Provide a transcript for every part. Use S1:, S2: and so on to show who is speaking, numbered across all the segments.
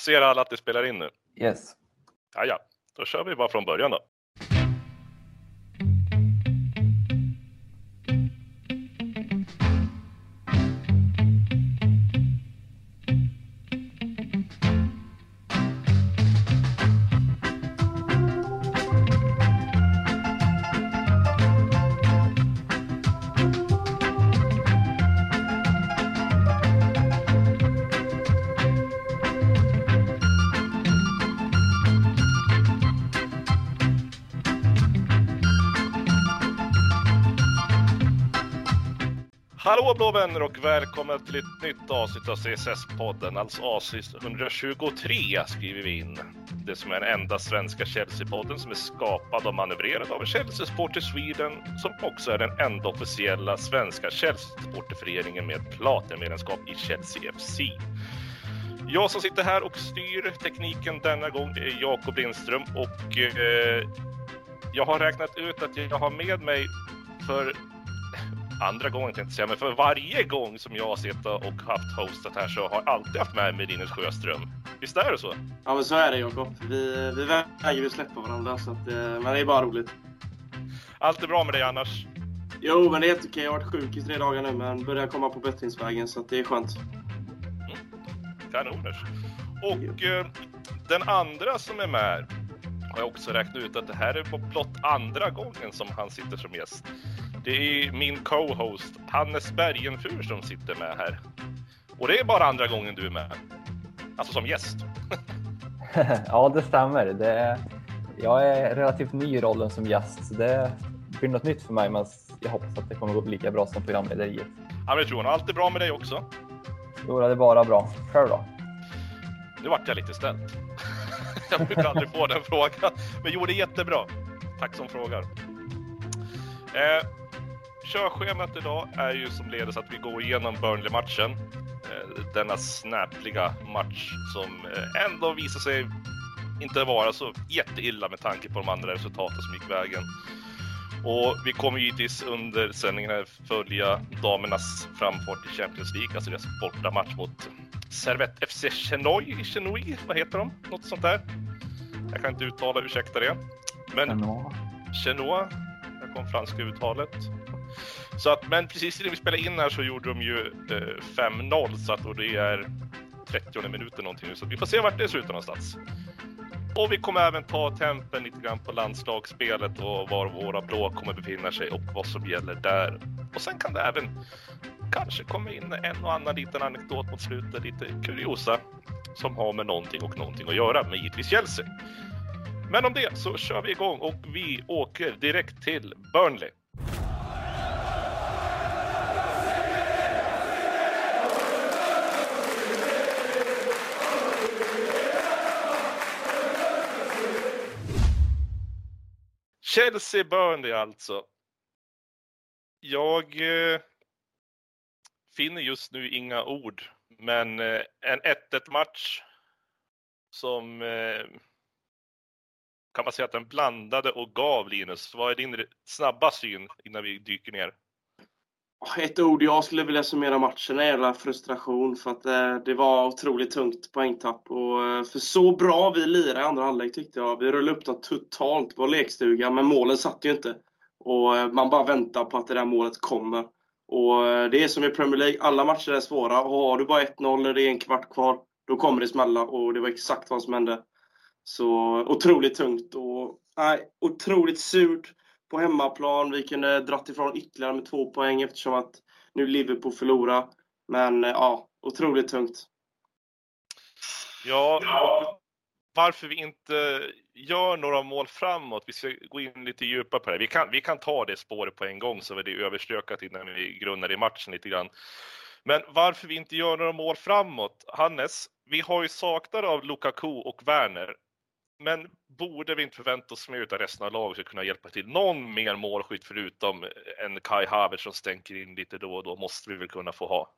S1: Ser alla att det spelar in nu?
S2: Yes.
S1: Ja, ja. Då kör vi bara från början då. Hallå blå vänner och välkomna till ett nytt avsnitt av CSS-podden, alltså avsnitt 123 skriver vi in. Det som är den enda svenska Chelsea-podden som är skapad och manövrerad av Chelsea Supporter Sweden som också är den enda officiella svenska Chelsea-supporterföreningen med platinmedlemskap i Chelsea FC. Jag som sitter här och styr tekniken denna gång är Jakob Lindström och eh, jag har räknat ut att jag har med mig för andra gången tänkte jag säga, men för varje gång som jag har suttit och haft hostat här så har jag alltid haft med mig Linus Sjöström. Visst är det så?
S3: Ja, men så är det Jakob. Vi, vi vägrar ju släppa varandra, så att, eh, men det är bara roligt.
S1: Allt är bra med dig annars?
S3: Jo, men det är helt okej. Jag har varit sjuk i tre dagar nu, men börjar komma på bättringsvägen, så det är skönt.
S1: Kanoners. Och eh, den andra som är med har jag också räknat ut att det här är på blott andra gången som han sitter som gäst. Det är min co-host Hannes Bergenfur som sitter med här. Och det är bara andra gången du är med. Alltså som gäst.
S2: ja, det stämmer. Det, jag är relativt ny i rollen som gäst, så det blir något nytt för mig, men jag hoppas att det kommer gå lika bra som programlederiet.
S1: Ja, men det tror jag. Allt är bra med dig också?
S2: Jo, det är bara bra. Själv då?
S1: Nu vart jag lite ställd jag brukar aldrig få den frågan. Men jo, det är jättebra. Tack som frågar. Eh, körschemat idag är ju som ledes att vi går igenom Burnley-matchen. Eh, denna snäpliga match som eh, ändå visar sig inte vara så jätteilla med tanke på de andra resultaten som gick vägen. Och vi kommer givetvis under sändningen följa damernas framfart i Champions League, alltså deras bortamatch mot Servette FC Chenoy, Chenoy, vad heter de? Något sånt där. Jag kan inte uttala, ursäkta det. Men Chenois, där kom franska uttalet. Så att, men precis när vi spelade in här så gjorde de ju eh, 5-0 så att och det är 30 minuter någonting nu så vi får se vart det slutar någonstans. Och vi kommer även ta tempen lite grann på landslagsspelet och var våra blå kommer befinna sig och vad som gäller där. Och sen kan det även kanske komma in en och annan liten anekdot mot slutet, lite kuriosa som har med någonting och någonting att göra med givetvis Chelsea. Men om det så kör vi igång och vi åker direkt till Burnley. Chelsea-Burnley alltså. Jag eh, finner just nu inga ord, men eh, en 1-1 match som eh, kan man säga att den blandade och gav Linus. Vad är din snabba syn innan vi dyker ner?
S3: Ett ord jag skulle vilja summera matchen är jävla frustration för att eh, det var otroligt tungt poängtapp. Och, för så bra vi lirade i andra halvlek tyckte jag. Vi rullade upp dem totalt på lekstugan, men målen satt ju inte. Och man bara väntar på att det där målet kommer. Och eh, det är som i Premier League, alla matcher är svåra. Och har du bara 1-0 när det är en kvart kvar, då kommer det smälla. Och det var exakt vad som hände. Så otroligt tungt och nej, otroligt surt på hemmaplan. Vi kunde eh, dratt ifrån ytterligare med två poäng eftersom att nu Liverpool förlorar. Men eh, ja, otroligt tungt.
S1: Ja, varför vi inte gör några mål framåt. Vi ska gå in lite djupare på det. Vi kan, vi kan ta det spåret på en gång så är det överstökat innan vi grunnar i matchen lite grann. Men varför vi inte gör några mål framåt? Hannes, vi har ju saknat av Lukaku och Werner. Men borde vi inte förvänta oss mer av resten av laget att kunna hjälpa till? Någon mer målskytt förutom en Kai Havertz som stänker in lite då och då måste vi väl kunna få ha.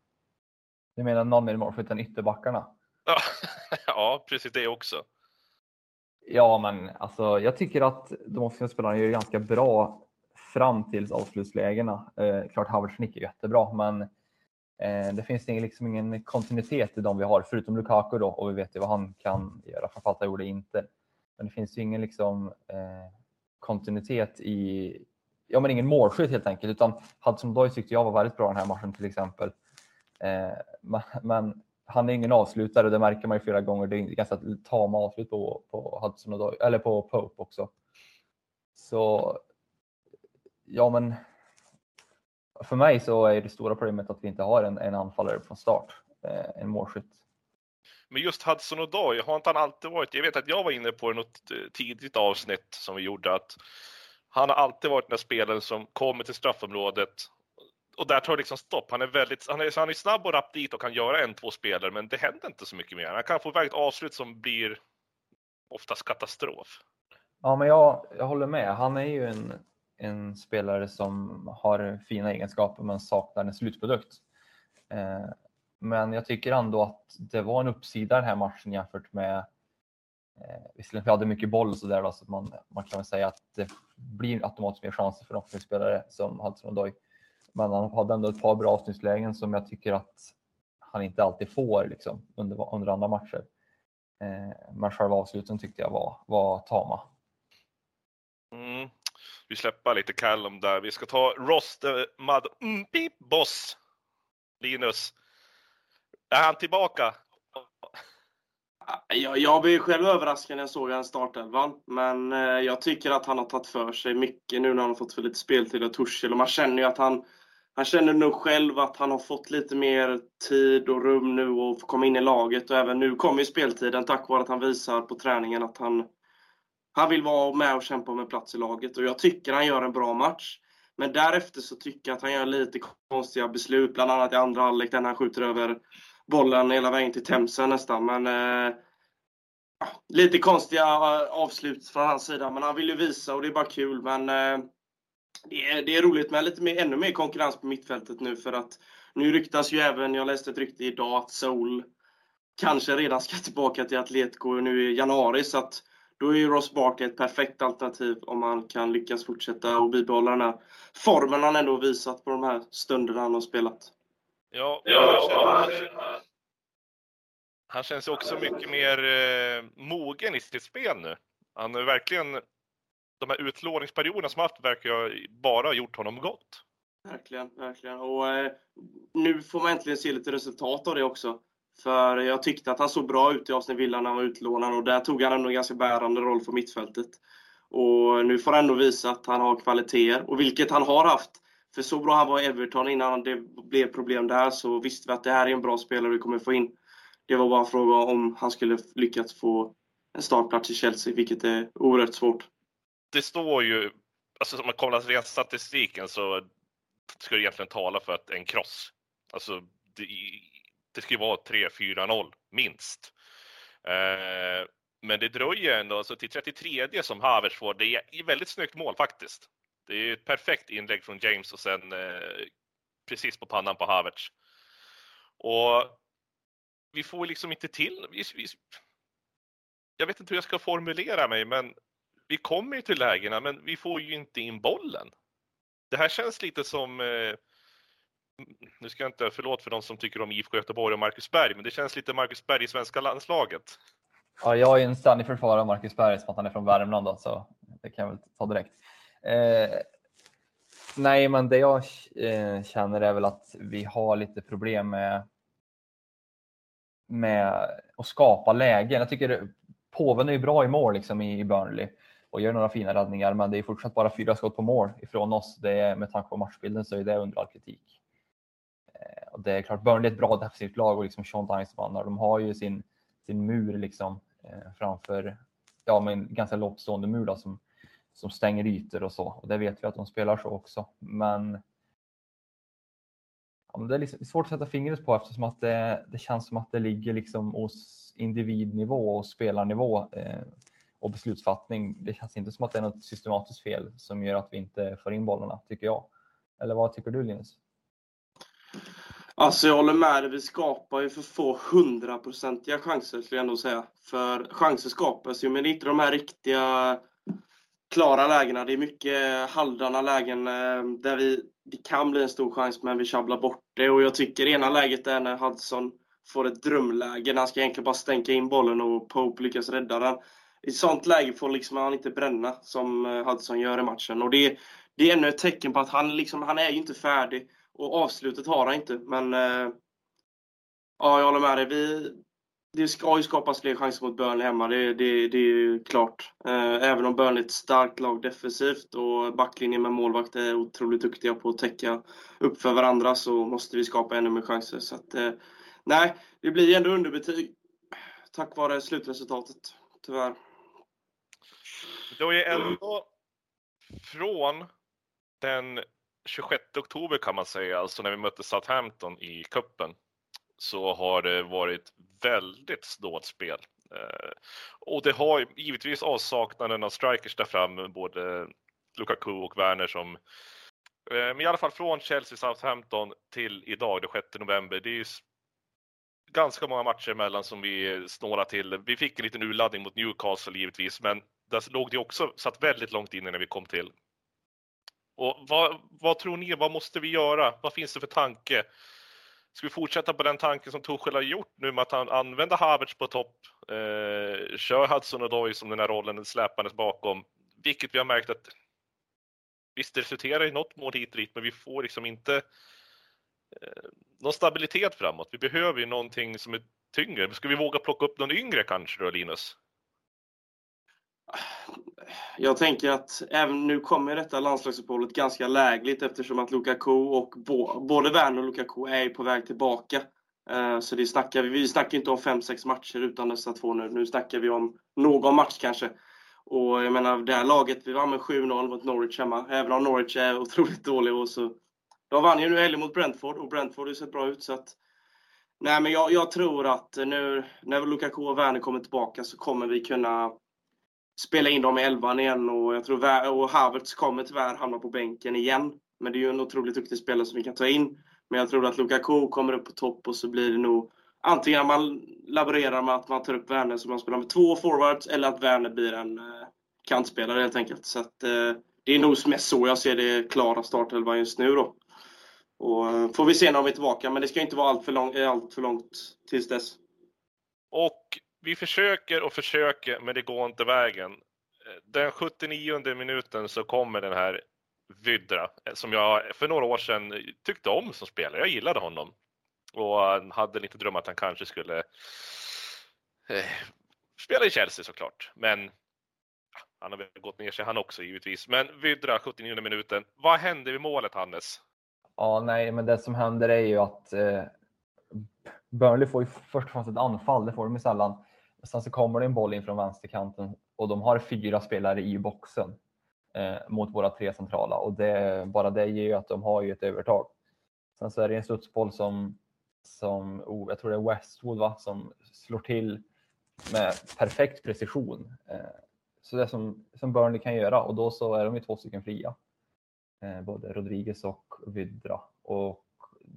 S2: Du menar någon mer målskytt än ytterbackarna?
S1: ja, precis det också.
S2: Ja, men alltså, jag tycker att de offensiva spelarna gör ganska bra fram till avslutslägena. Eh, klart Havertz nickar jättebra, men Eh, det finns liksom ingen kontinuitet i de vi har, förutom Lukaku då, och vi vet ju vad han kan göra. Framförallt han gjorde inte. Men det finns ju ingen liksom, eh, kontinuitet i, ja men ingen målskytt helt enkelt, utan Hudson Doy tyckte jag var väldigt bra den här matchen till exempel. Eh, men, men, han är ingen avslutare, det märker man ju flera gånger. Det är ganska tama avslut på, på Hudson och eller på Pope också. Så ja, men för mig så är det stora problemet att vi inte har en, en anfallare från start, eh, en målskytt.
S1: Men just Hudson och Doy, har inte han alltid varit, jag vet att jag var inne på det något eh, tidigt avsnitt som vi gjorde, att han har alltid varit den spelaren som kommer till straffområdet och där tar det liksom stopp. Han är väldigt, han är, han är snabb och rapp dit och kan göra en, två spelare, men det händer inte så mycket mer. Han kan få iväg ett avslut som blir oftast katastrof.
S2: Ja, men jag, jag håller med. Han är ju en, en spelare som har fina egenskaper men saknar en slutprodukt. Eh, men jag tycker ändå att det var en uppsida den här matchen jämfört med eh, Visserligen vi hade mycket boll och då, så man, man kan väl säga att det blir automatiskt mer chanser för en spelare som Hudson Odoi. Men han hade ändå ett par bra avsnittslägen som jag tycker att han inte alltid får liksom, under, under andra matcher. Eh, men själva avsluten tyckte jag var, var tama.
S1: Mm. Vi släpper lite Callum där. Vi ska ta Ross the Mud mm, Boss. Linus. Är han tillbaka?
S3: Jag, jag blev själv överraskad när jag såg hans startelvan, men eh, jag tycker att han har tagit för sig mycket nu när han har fått för lite speltid av Tuchel och man känner ju att han han känner nog själv att han har fått lite mer tid och rum nu och får komma in i laget och även nu kommer ju speltiden tack vare att han visar på träningen att han, han vill vara med och kämpa om en plats i laget och jag tycker han gör en bra match. Men därefter så tycker jag att han gör lite konstiga beslut, bland annat i andra halvlek där han skjuter över bollen hela vägen till Themsen nästan. Men, eh, lite konstiga eh, avslut från hans sida, men han vill ju visa och det är bara kul. Men eh, det är, det är roligt med lite mer, ännu mer konkurrens på mittfältet nu för att nu ryktas ju även, jag läste ett rykte idag, att Soul kanske redan ska tillbaka till Atletico nu i januari. Så att då är ju Ross Barkley ett perfekt alternativ om han kan lyckas fortsätta och bibehålla den här formen han ändå visat på de här stunderna han har spelat.
S1: Ja, ja. Han känns också mycket mer eh, mogen i sitt spel nu. Han är verkligen de här utlåningsperioderna som haft verkar ju bara gjort honom gott.
S3: Verkligen, verkligen. Och eh, nu får man äntligen se lite resultat av det också. För jag tyckte att han såg bra ut i Aston Villa när han var utlånad och där tog han ändå en ganska bärande roll för mittfältet. Och nu får han ändå visa att han har kvaliteter, och vilket han har haft. För så bra han var i Everton innan det blev problem där så visste vi att det här är en bra spelare vi kommer få in. Det var bara en fråga om han skulle lyckats få en startplats i Chelsea, vilket är oerhört svårt
S1: det står ju, alltså om man kollar rent statistiken så ska det egentligen tala för att en kross. Alltså det, det ska ju vara 3-4-0 minst. Eh, men det dröjer ändå alltså till 33 som Havertz får. Det är väldigt snyggt mål faktiskt. Det är ett perfekt inlägg från James och sen eh, precis på pannan på Havertz. Och vi får liksom inte till. Vi, vi, jag vet inte hur jag ska formulera mig, men vi kommer ju till lägena men vi får ju inte in bollen. Det här känns lite som, eh, nu ska jag inte, förlåt för de som tycker om IFK Göteborg och Marcus Berg, men det känns lite Marcus Berg i svenska landslaget.
S2: Ja, jag är en ständig försvarare av Marcus Berg som att han är från Värmland då, så det kan jag väl ta direkt. Eh, nej, men det jag eh, känner är väl att vi har lite problem med med att skapa lägen. Jag tycker påven är ju bra i mål liksom i Burnley och gör några fina räddningar, men det är fortsatt bara fyra skott på mål ifrån oss. Det är, med tanke på matchbilden så är det under all kritik. Eh, och det är klart, Burnley är ett bra defensivt lag och liksom Sean Dinesman, de har ju sin, sin mur liksom eh, framför, ja men ganska lågt stående mur då, som, som stänger ytor och så. Och det vet vi att de spelar så också. Men ja, men det är liksom svårt att sätta fingret på eftersom att det, det känns som att det ligger liksom hos individnivå och spelarnivå. Eh, och beslutsfattning. Det känns inte som att det är något systematiskt fel som gör att vi inte får in bollarna, tycker jag. Eller vad tycker du Linus?
S3: Alltså jag håller med dig, vi skapar ju för få hundraprocentiga chanser skulle jag ändå säga. För chanser skapas ju, men det är inte de här riktiga klara lägena. Det är mycket halvdana lägen eh, där vi det kan bli en stor chans, men vi sjabblar bort det. Och jag tycker ena läget är när Hudson får ett drömläge, när han ska egentligen bara stänka in bollen och Pope lyckas rädda den. I sånt läge får liksom han inte bränna som eh, Hudson gör i matchen. Och det, det är ännu ett tecken på att han, liksom, han är ju inte färdig. Och avslutet har han inte. Men eh, ja, jag håller med dig. Vi, det ska ju skapas fler chanser mot Burnley hemma, det, det, det är ju klart. Eh, även om Burnley är ett starkt lag defensivt och backlinjen med målvakt är otroligt duktiga på att täcka upp för varandra så måste vi skapa ännu mer chanser. Så att, eh, nej, det blir ändå underbetyg tack vare slutresultatet, tyvärr.
S1: Det var ju ändå från den 26 oktober kan man säga, alltså när vi mötte Southampton i kuppen så har det varit väldigt snålt spel. Eh, och det har givetvis avsaknaden av strikers där fram, både Lukaku och Werner som eh, men i alla fall från Chelsea Southampton till idag, den 6 november. Det är ju ganska många matcher emellan som vi snålade till. Vi fick en liten urladdning mot Newcastle givetvis, men där låg det också, satt väldigt långt inne när vi kom till. Och vad, vad tror ni, vad måste vi göra? Vad finns det för tanke? Ska vi fortsätta på den tanken som Tuchel har gjort nu med att han använder Havertz på topp, eh, kör Hudson och Doy som den här rollen släpandes bakom, vilket vi har märkt att visst, det resulterar i något mål hit och dit, men vi får liksom inte Eh, någon stabilitet framåt. Vi behöver ju någonting som är tyngre. Ska vi våga plocka upp någon yngre kanske då, Linus?
S3: Jag tänker att även nu kommer detta landslagsuppehållet ganska lägligt eftersom att Lukaku och både Werner och Lukaku är på väg tillbaka. Eh, så det snackar, vi snackar inte om 5-6 matcher utan dessa två nu. Nu snackar vi om någon match kanske. Och jag menar, det här laget, vi vann med 7-0 mot Norwich hemma. Även om Norwich är otroligt dålig. Och så, de vann ju nu helgen mot Brentford och Brentford har ju sett bra ut. Så att, nej, men jag, jag tror att nu när Lukaku och Werner kommer tillbaka så kommer vi kunna spela in dem i elvan igen och jag tror och Havertz kommer tyvärr hamna på bänken igen. Men det är ju en otroligt duktig spelare som vi kan ta in. Men jag tror att Lukaku kommer upp på topp och så blir det nog antingen att man laborerar med att man tar upp Werner så man spelar med två forwards eller att Werner blir en eh, kantspelare helt enkelt. Så att, eh, det är nog mest så jag ser det klara startelvan just nu då. Och eh, får vi se när vi är tillbaka, men det ska inte vara allt för, lång, eh, allt för långt tills dess.
S1: Och vi försöker och försöker, men det går inte vägen. Eh, den 79 minuten så kommer den här Vydra, som jag för några år sedan tyckte om som spelare. Jag gillade honom. Och hade lite dröm att han kanske skulle eh, spela i Chelsea såklart. Men han har väl gått ner sig han också givetvis. Men Vydra, 79 minuten. Vad hände vid målet, Hannes?
S2: Ja, nej, men det som händer är ju att eh, Burnley får ju först och främst ett anfall, det får de ju sällan. Sen så kommer det en boll in från vänsterkanten och de har fyra spelare i boxen eh, mot våra tre centrala och det, bara det ger ju att de har ju ett övertag. Sen så är det en studsboll som, som oh, jag tror det är Westwood va, som slår till med perfekt precision. Eh, så det som, som Burnley kan göra och då så är de ju två stycken fria. Eh, både Rodriguez och Vydra. Och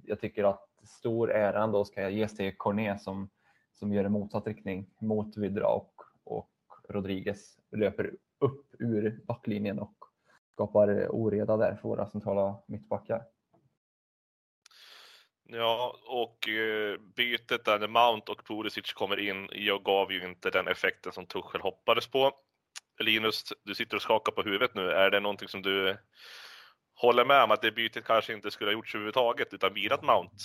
S2: jag tycker att stor ära ändå ska ges till Cornet som som gör en motsatt riktning mot Vidra och, och Rodriguez löper upp ur backlinjen och skapar oreda där för våra centrala mittbackar.
S1: Ja, och eh, bytet där när Mount och Pulisic kommer in, jag gav ju inte den effekten som Tuchel hoppades på. Linus, du sitter och skakar på huvudet nu. Är det någonting som du håller med om att det bytet kanske inte skulle ha gjorts överhuvudtaget utan virat Mount?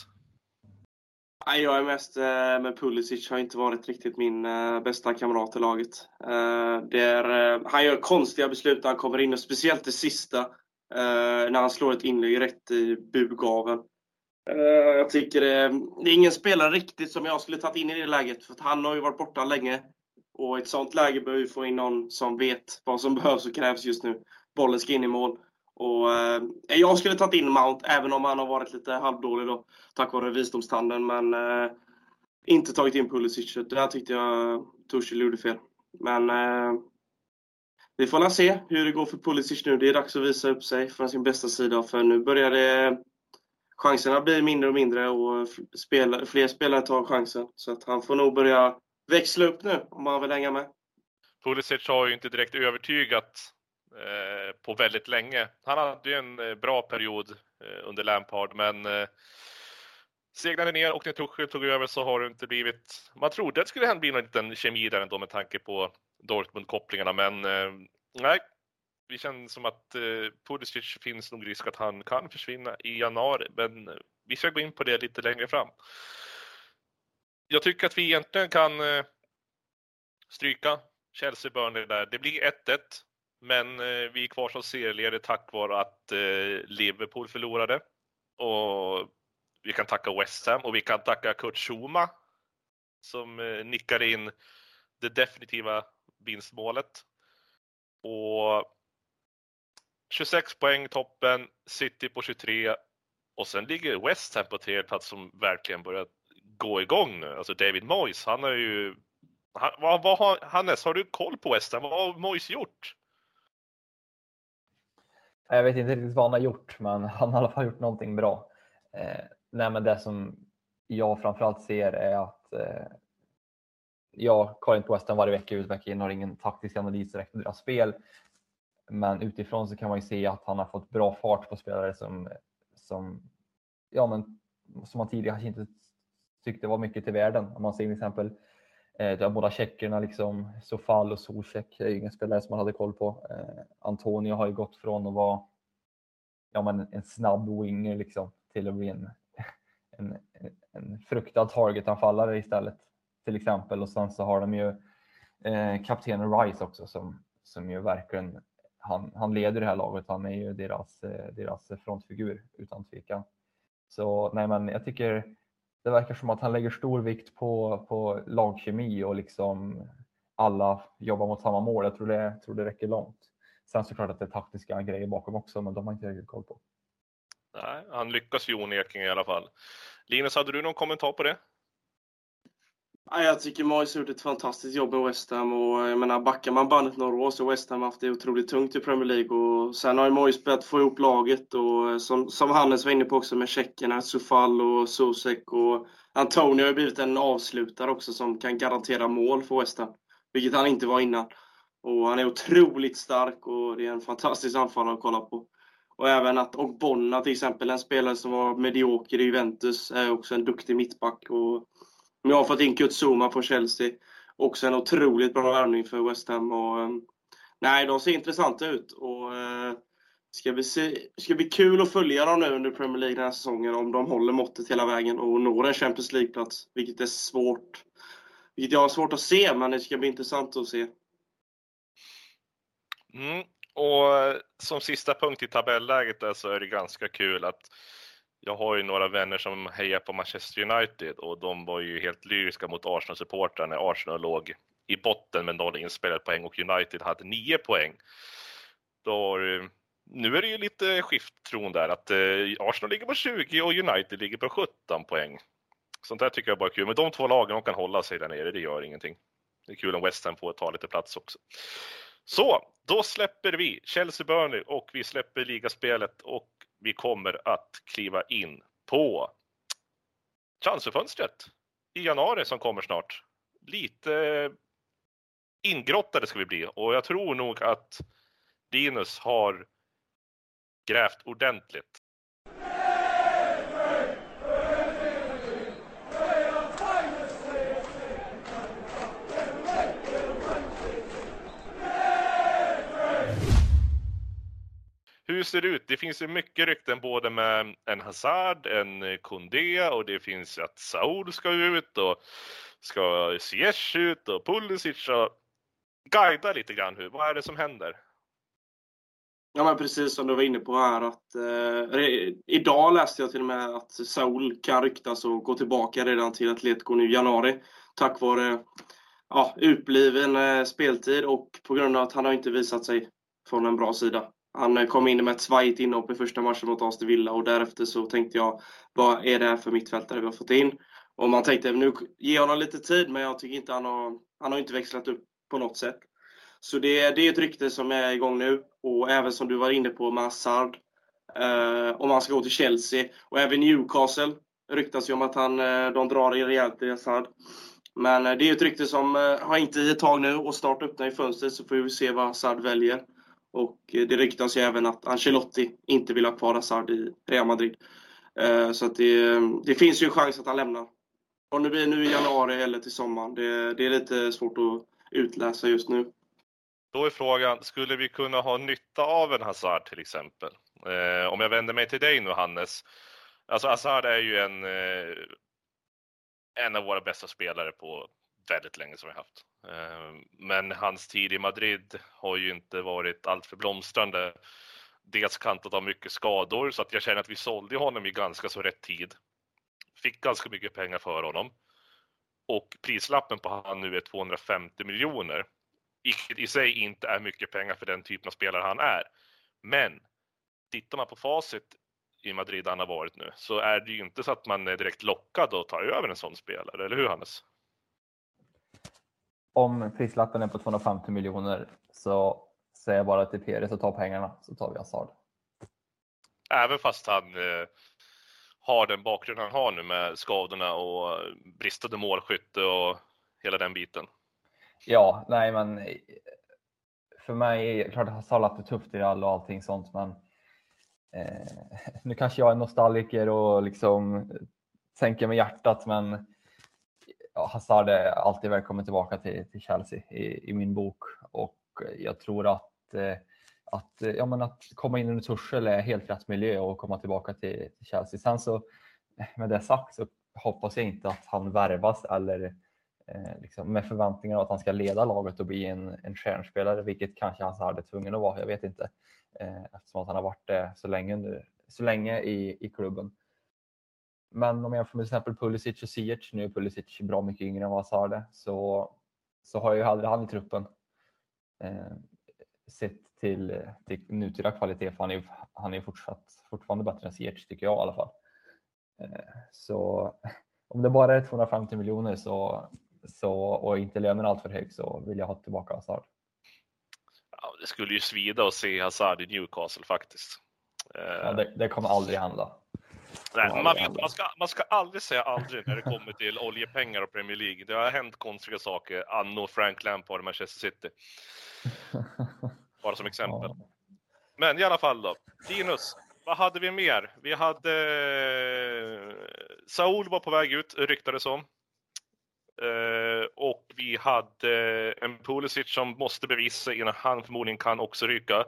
S3: Nej, Jag är mest Men med Pulisic, har inte varit riktigt min eh, bästa kamrat i laget. Eh, det är, han gör konstiga beslut när han kommer in, och speciellt det sista, när han slår ett inlägg rätt i burgaveln. Jag tycker det, det är ingen spelare riktigt som jag skulle tagit in i det läget, för han har ju varit borta länge. Och i ett sånt läge behöver vi få in någon som vet vad som behövs och krävs just nu. Bollen ska in i mål. Och, eh, jag skulle tagit in Mount, även om han har varit lite halvdålig då, tack vare visdomstanden. Men eh, inte tagit in Pulisic. Där tyckte jag Tuchel gjorde fel. Men eh, vi får väl se hur det går för Pulisic nu. Det är dags att visa upp sig från sin bästa sida. För nu börjar det chanserna bli mindre och mindre och spela, fler spelare tar chansen. Så att han får nog börja växla upp nu om han vill hänga med.
S1: Pulisic har ju inte direkt övertygat Eh, på väldigt länge. Han hade ju en eh, bra period eh, under Lampard, men segnade ner och när Tuchel tog över så har det inte blivit... Man trodde att det skulle bli någon liten kemi där ändå med tanke på Dortmund-kopplingarna, men nej. Det känns som att Pulisic finns nog risk att han kan försvinna i januari, men vi ska gå in på det lite längre fram. Jag tycker att vi egentligen kan stryka Chelsea-Burnley där. Det blir 1-1, men eh, vi är kvar som serieledare tack vare att eh, Liverpool förlorade. Och vi kan tacka West Ham och vi kan tacka Kurt Schuma som eh, nickade in det definitiva vinstmålet. Och 26 poäng toppen, City på 23 och sen ligger West Ham på tredje plats som verkligen börjar gå igång nu. Alltså David Moyes, han har ju... Han, vad, vad har, Hannes, har du koll på West Ham? Vad har Moyes gjort?
S2: Jag vet inte riktigt vad han har gjort, men han har i alla fall gjort någonting bra. Eh, nej, men det som jag framförallt ser är att eh, jag kollar inte på West Ham varje vecka ut vecka in, har ingen taktisk analys direkt på deras spel. Men utifrån så kan man ju se att han har fått bra fart på spelare som, som, ja, men, som man tidigare inte tyckte var mycket till världen. Om man ser till exempel eh, båda tjeckerna, liksom, Sofal och Zuzek, är ju ingen spelare som man hade koll på. Eh, Antonio har ju gått från att vara ja, men en snabb winger liksom, till att bli en, en, en fruktad targetanfallare istället. Till exempel. Och sen så har de ju eh, kaptenen Rice också som, som ju verkligen han, han leder det här laget. Han är ju deras, eh, deras frontfigur utan tvekan. Så nej, men jag tycker det verkar som att han lägger stor vikt på, på lagkemi och liksom alla jobbar mot samma mål. Jag tror det, tror det räcker långt. Sen såklart att det är taktiska grejer bakom också, men de har inte riktigt koll på.
S1: Nej, han lyckas ju onekligen i alla fall. Linus, hade du någon kommentar på det?
S3: Jag tycker Moyes har gjort ett fantastiskt jobb med West Ham och jag menar backar man bandet några år så har West Ham haft det otroligt tungt i Premier League och sen har ju Moyes börjat få ihop laget och eh, som, som Hannes var inne på också med tjeckerna, Sufal och Sosek och Antonio har ju blivit en avslutare också som kan garantera mål för West Ham, vilket han inte var innan. Och han är otroligt stark och det är en fantastisk anfallare att kolla på. Och även att Ogbonna till exempel, en spelare som var medioker i Juventus, är också en duktig mittback. Och jag har fått in Kutsuma från Chelsea. Också en otroligt bra värvning för West Ham. Och, ehm, nej, de ser intressanta ut. Och, eh, ska bli, se, ska bli kul att följa dem nu under Premier League den här säsongen om de håller måttet hela vägen och når en Champions League-plats. Vilket är svårt. Vilket jag har svårt att se, men det ska bli intressant att se.
S1: Mm. Och eh, som sista punkt i tabelläget där så är det ganska kul att jag har ju några vänner som hejar på Manchester United och de var ju helt lyriska mot Arsenal-supportrar när Arsenal låg i botten med noll inspelade poäng och United hade nio poäng. Då, eh, nu är det ju lite skifttron där att eh, Arsenal ligger på 20 och United ligger på 17 poäng. Sånt där tycker jag bara är kul. Men de två lagen de kan hålla sig där nere, det gör ingenting. Det är kul om West Ham får ta lite plats också. Så, då släpper vi Chelsea-Burnley och vi släpper ligaspelet och vi kommer att kliva in på transferfönstret i januari som kommer snart. Lite ingrottade ska vi bli och jag tror nog att Linus har grävt ordentligt. Hur ser det ut? Det finns ju mycket rykten både med en Hazard, en Kondé och det finns att Saul ska ut och ska Ziyech ut och Pulisic och guida lite grann hur, vad är det som händer?
S3: Ja men precis som du var inne på här att eh, idag läste jag till och med att Saul kan ryktas och gå tillbaka redan till Atletico nu i januari tack vare ja, utbliven eh, speltid och på grund av att han har inte visat sig från en bra sida. Han eh, kom in med ett svajigt inhopp i första matchen mot Aston Villa och därefter så tänkte jag, vad är det här för mittfältare vi har fått in? Och man tänkte, nu ge honom lite tid, men jag tycker inte han har, han har inte växlat upp på något sätt. Så det, det är ett rykte som är igång nu och även som du var inne på med Hazard. Eh, om han ska gå till Chelsea och även Newcastle ryktas ju om att han, eh, de drar i rejält i Hazard. Men eh, det är ett rykte som har inte i ett tag nu och snart öppnar i fönstret så får vi se vad Hazard väljer. Och eh, det ryktas ju även att Ancelotti inte vill ha kvar Hazard i Real Madrid. Eh, så att det, det finns ju en chans att han lämnar. Om det blir nu i januari eller till sommaren, det, det är lite svårt att utläsa just nu.
S1: Då är frågan, skulle vi kunna ha nytta av en Hazard till exempel? Eh, om jag vänder mig till dig nu Hannes. Alltså Hazard är ju en, eh, en av våra bästa spelare på väldigt länge som vi haft. Ehm, men hans tid i Madrid har ju inte varit alltför blomstrande. Dels kantat av mycket skador så att jag känner att vi sålde honom i ganska så rätt tid. Fick ganska mycket pengar för honom. Och prislappen på han nu är 250 miljoner. Vilket i sig inte är mycket pengar för den typen av spelare han är. Men tittar man på facit i Madrid han har varit nu så är det ju inte så att man är direkt lockad att ta över en sån spelare, eller hur Hannes?
S2: Om prislappen är på 250 miljoner så säger jag bara till Peres att ta pengarna så tar vi Hazard.
S1: Även fast han eh, har den bakgrund han har nu med skadorna och bristande målskytte och hela den biten?
S2: Ja, nej men för mig, klart att Hazard haft det tufft i Real och allting sånt men eh, nu kanske jag är nostalgiker och liksom tänker med hjärtat men ja, Hazard är alltid välkommen tillbaka till, till Chelsea i, i, min bok och jag tror att eh, att, eh, ja, men att komma in under Tuchel är helt rätt miljö och komma tillbaka till, till Chelsea. Sen så eh, med det sagt så hoppas jag inte att han värvas eller eh, liksom med förväntningar att han ska leda laget och bli en, en stjärnspelare, vilket kanske han hade tvungen att vara. Jag vet inte eh, eftersom att han har varit det så länge, nu, så länge i, i klubben. Men om jag jämför med till exempel Pulisic och Ziyech, nu är Pulisic bra mycket yngre än vad Hazard är, så, så har jag ju hellre han i truppen. Eh, sett till, till nutida kvalitet, för han är, han är fortsatt, fortfarande bättre än Ziyech tycker jag i alla fall. Eh, så om det bara är 250 miljoner så, så, och inte lönen alltför hög så vill jag ha tillbaka Hazard.
S1: Ja, det skulle ju svida att se Hazard i Newcastle faktiskt.
S2: Ja, det, det kommer aldrig hända.
S1: Nej, man, vet, man, ska, man ska aldrig säga aldrig när det kommer till oljepengar och Premier League. Det har hänt konstiga saker anno Frank Lampard och Manchester City. Bara som exempel. Ja. Men i alla fall då. Linus, vad hade vi mer? Vi hade Saul var på väg ut, ryktades om. Uh, och vi hade en Pulisic som måste bevisa innan han förmodligen kan också ryka.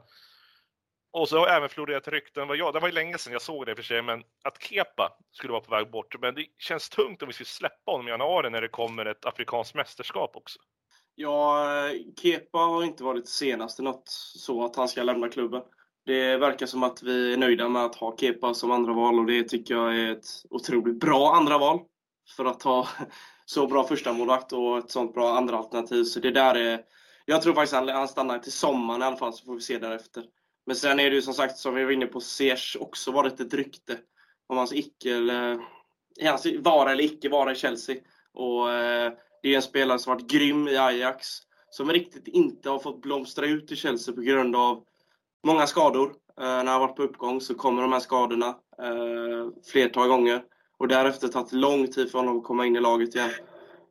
S1: Och så har även florerat rykten, vad jag, det var ju länge sedan jag såg det för sig, men att Kepa skulle vara på väg bort. Men det känns tungt om vi skulle släppa honom i januari när det kommer ett afrikanskt mästerskap också.
S3: Ja, Kepa har inte varit senaste något så att han ska lämna klubben. Det verkar som att vi är nöjda med att ha Kepa som andra val och det tycker jag är ett otroligt bra andra val för att ha så bra första målvakt och ett sånt bra andra alternativ. Så det där är, jag tror faktiskt han, han stannar till sommaren i alla fall så får vi se därefter. Men sen är det ju som sagt, som vi var inne på, Ziyech också varit ett rykte om hans icke eller hans vara eller icke vara i Chelsea. Och eh, det är en spelare som varit grym i Ajax, som riktigt inte har fått blomstra ut i Chelsea på grund av många skador. Eh, när han varit på uppgång så kommer de här skadorna eh, flertal gånger. Och därefter tagit lång tid för honom att komma in i laget igen.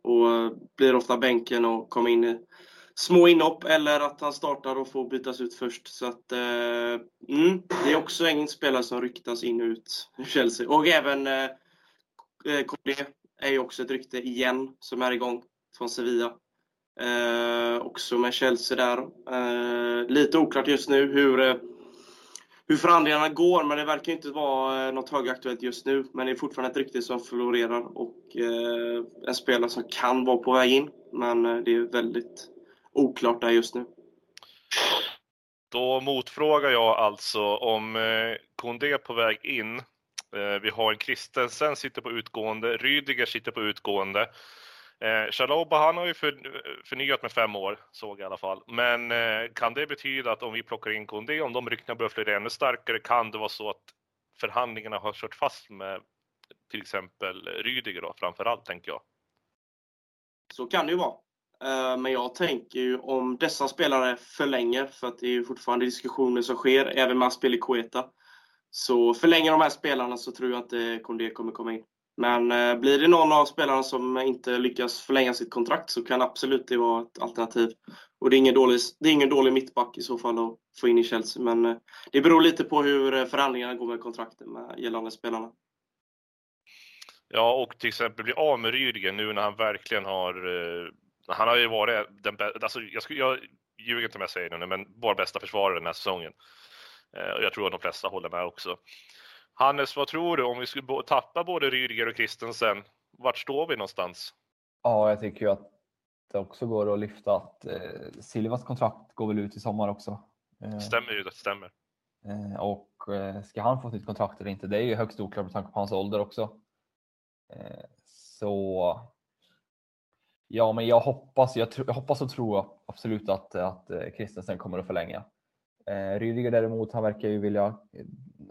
S3: Och eh, blir ofta bänken och kommer in i små inhopp eller att han startar och får bytas ut först. Så att, eh, mm, det är också en spelare som ryktas in och ut i Chelsea. Och även eh, eh KD är ju också ett rykte igen som är igång från Sevilla. Eh, också med Chelsea där. Eh, lite oklart just nu hur, eh, hur förhandlingarna går, men det verkar inte vara eh, något högaktuellt just nu. Men det är fortfarande ett rykte som florerar och eh, en spelare som kan vara på väg in. Men det är väldigt oklart där just nu.
S1: Då motfrågar jag alltså om eh, Kondé är på väg in. Eh, vi har en Christensen sitter på utgående, Rydiger sitter på utgående. Eh, Chaloba han har ju för, förnyat med fem år, såg jag i alla fall. Men kan det betyda att om vi plockar in Kondé, om de ryktena börjar flera ännu starkare, kan det vara så att förhandlingarna har kört fast med till exempel Rydiger då, framför allt, tänker jag.
S3: Så kan det ju vara. Eh, men jag tänker ju om dessa spelare förlänger, för att det är ju fortfarande diskussioner som sker, även med spel i Koeta. Så förlänger de här spelarna så tror jag inte eh, Kondé kommer komma in. Men eh, blir det någon av spelarna som inte lyckas förlänga sitt kontrakt så kan absolut det vara ett alternativ. Och det är, ingen dålig, det är ingen dålig mittback i så fall att få in i Chelsea, men det beror lite på hur förhandlingarna går med kontrakten med gällande spelarna.
S1: Ja, och till exempel bli av med Rydiger nu när han verkligen har... Eh, han har ju varit den bästa, alltså jag, skulle, jag ljuger inte om jag säger det nu, men vår bästa försvarare den här säsongen. Och jag tror att de flesta håller med också. Hannes, vad tror du om vi skulle tappa både Rydiger och Christensen? Vart står vi någonstans?
S2: Ja, jag tycker ju att det också går att lyfta att eh, Silvas kontrakt går väl ut i sommar också.
S1: Eh, stämmer ju, det stämmer.
S2: Eh, och eh, ska han få ett nytt kontrakt eller inte? Det är ju högst oklart med tanke på hans ålder också. Eh, så ja, men jag hoppas, jag, jag, hoppas och tror absolut att, att eh, Kristensen kommer att förlänga. Eh, Rydiger däremot, han verkar ju vilja, eh,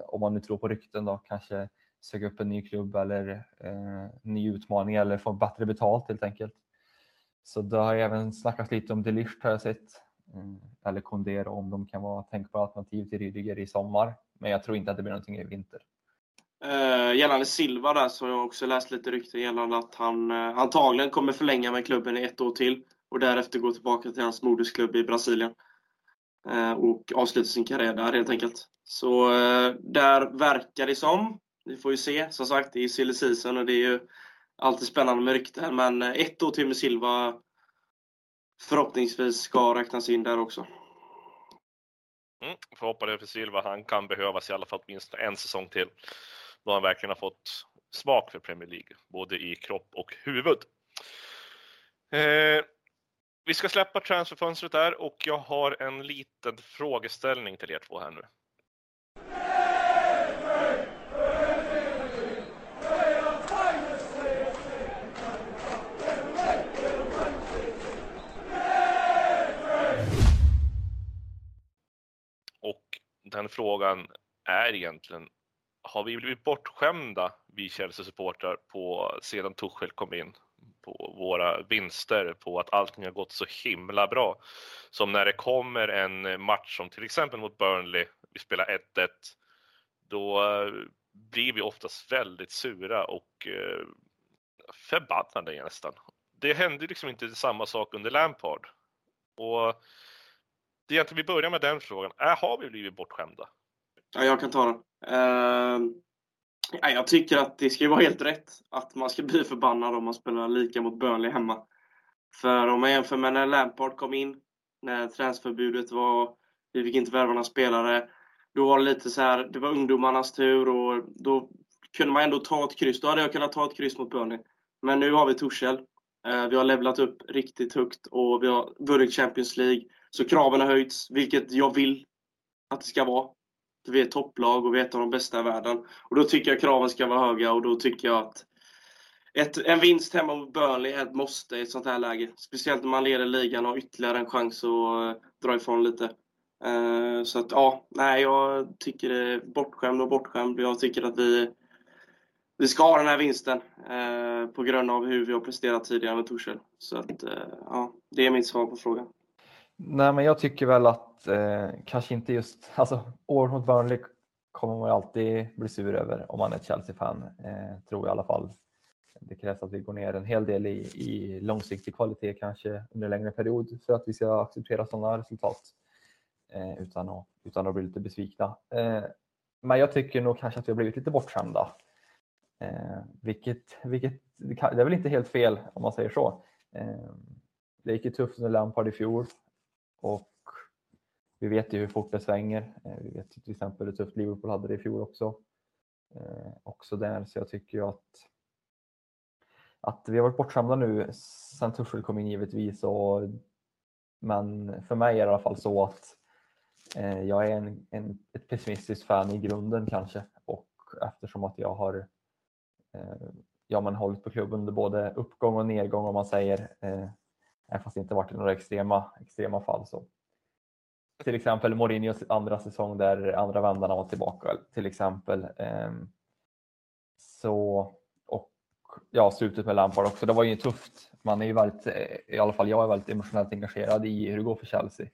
S2: om man nu tror på rykten då, kanske söka upp en ny klubb eller eh, ny utmaning eller få bättre betalt helt enkelt. Så det har även snackats lite om Delicht har jag sett. Mm, eller Kondera om de kan vara tänkbara alternativ till Rydiger i sommar. Men jag tror inte att det blir någonting i vinter.
S3: Uh, gällande Silva där så har jag också läst lite rykten gällande att han uh, antagligen kommer förlänga med klubben i ett år till och därefter gå tillbaka till hans modersklubb i Brasilien. Uh, och avsluta sin karriär där helt enkelt. Så där verkar det som. Vi får ju se. Som sagt, det är ju silly season och det är ju alltid spännande med rykten, men ett år till med Silva förhoppningsvis ska räknas in där också.
S1: Mm, får det för Silva. Han kan behövas i alla fall åtminstone en säsong till. Då han verkligen har fått smak för Premier League, både i kropp och huvud. Eh, vi ska släppa transferfönstret där och jag har en liten frågeställning till er två här nu. den frågan är egentligen, har vi blivit bortskämda, vi Chelsea-supportrar, på sedan Tuchel kom in? På våra vinster, på att allting har gått så himla bra. Som när det kommer en match som till exempel mot Burnley, vi spelar 1-1, då eh, blir vi oftast väldigt sura och eh, förbannade nästan. Det hände liksom inte samma sak under Lampard. Och det är egentligen, vi börjar med den frågan. Är, har vi blivit bortskämda?
S3: Ja, jag kan ta den. Uh, ja, jag tycker att det ska vara helt rätt att man ska bli förbannad om man spelar lika mot Burnley hemma. För om man jämför med när Lampard kom in, när transferbudet var, vi fick inte värva några spelare, då var det lite så här, det var ungdomarnas tur och då kunde man ändå ta ett kryss. Då hade jag kunnat ta ett kryss mot Burnley. Men nu har vi Torshäll. Ehm, vi har levlat upp riktigt högt och vi har vunnit Champions League. Så kraven har höjts, vilket jag vill att det ska vara. Vi är topplag och vi är ett av de bästa i världen. Och då tycker jag kraven ska vara höga och då tycker jag att ett, en vinst hemma mot Burnley är ett måste i ett sånt här läge. Speciellt när man leder ligan och har ytterligare en chans att uh, dra ifrån lite. Uh, så att ja, nej, jag tycker det är bortskämd och bortskämd. Jag tycker att vi, vi ska ha den här vinsten uh, på grund av hur vi har presterat tidigare med Torshäll. Så att ja, det är mitt svar på frågan.
S2: Nej, men jag tycker väl att eh, kanske inte just, alltså år mot Burnley kommer man alltid bli sur över om man är ett Chelsea-fan, eh, tror jag i alla fall. Det krävs att vi går ner en hel del i, i långsiktig kvalitet kanske under en längre period för att vi ska acceptera sådana resultat eh, utan, att, utan att bli lite besvikna. Eh, men jag tycker nog kanske att vi har blivit lite bortskämda. Eh, vilket, vilket, det är väl inte helt fel om man säger så. Eh, det gick ju tufft under Lampard i fjol. Och vi vet ju hur fort det svänger. Eh, vi vet till exempel hur tufft Liverpool hade det i fjol också. Eh, också där, så jag tycker ju att att vi har varit bortskämda nu sen Tuchel kom in givetvis. Och, men för mig är det i alla fall så att eh, jag är en, en, ett pessimistiskt fan i grunden kanske. Och eftersom att jag har eh, ja, men hållit på klubben under både uppgång och nedgång om man säger. Eh, fast det inte varit några extrema, extrema fall. Så. Till exempel Mourinhos andra säsong där andra vändarna var tillbaka till exempel. Ehm, så, och ja, slutet med Lampard också. Det var ju tufft. Man är ju väldigt, i alla fall jag är väldigt emotionellt engagerad i hur det går för Chelsea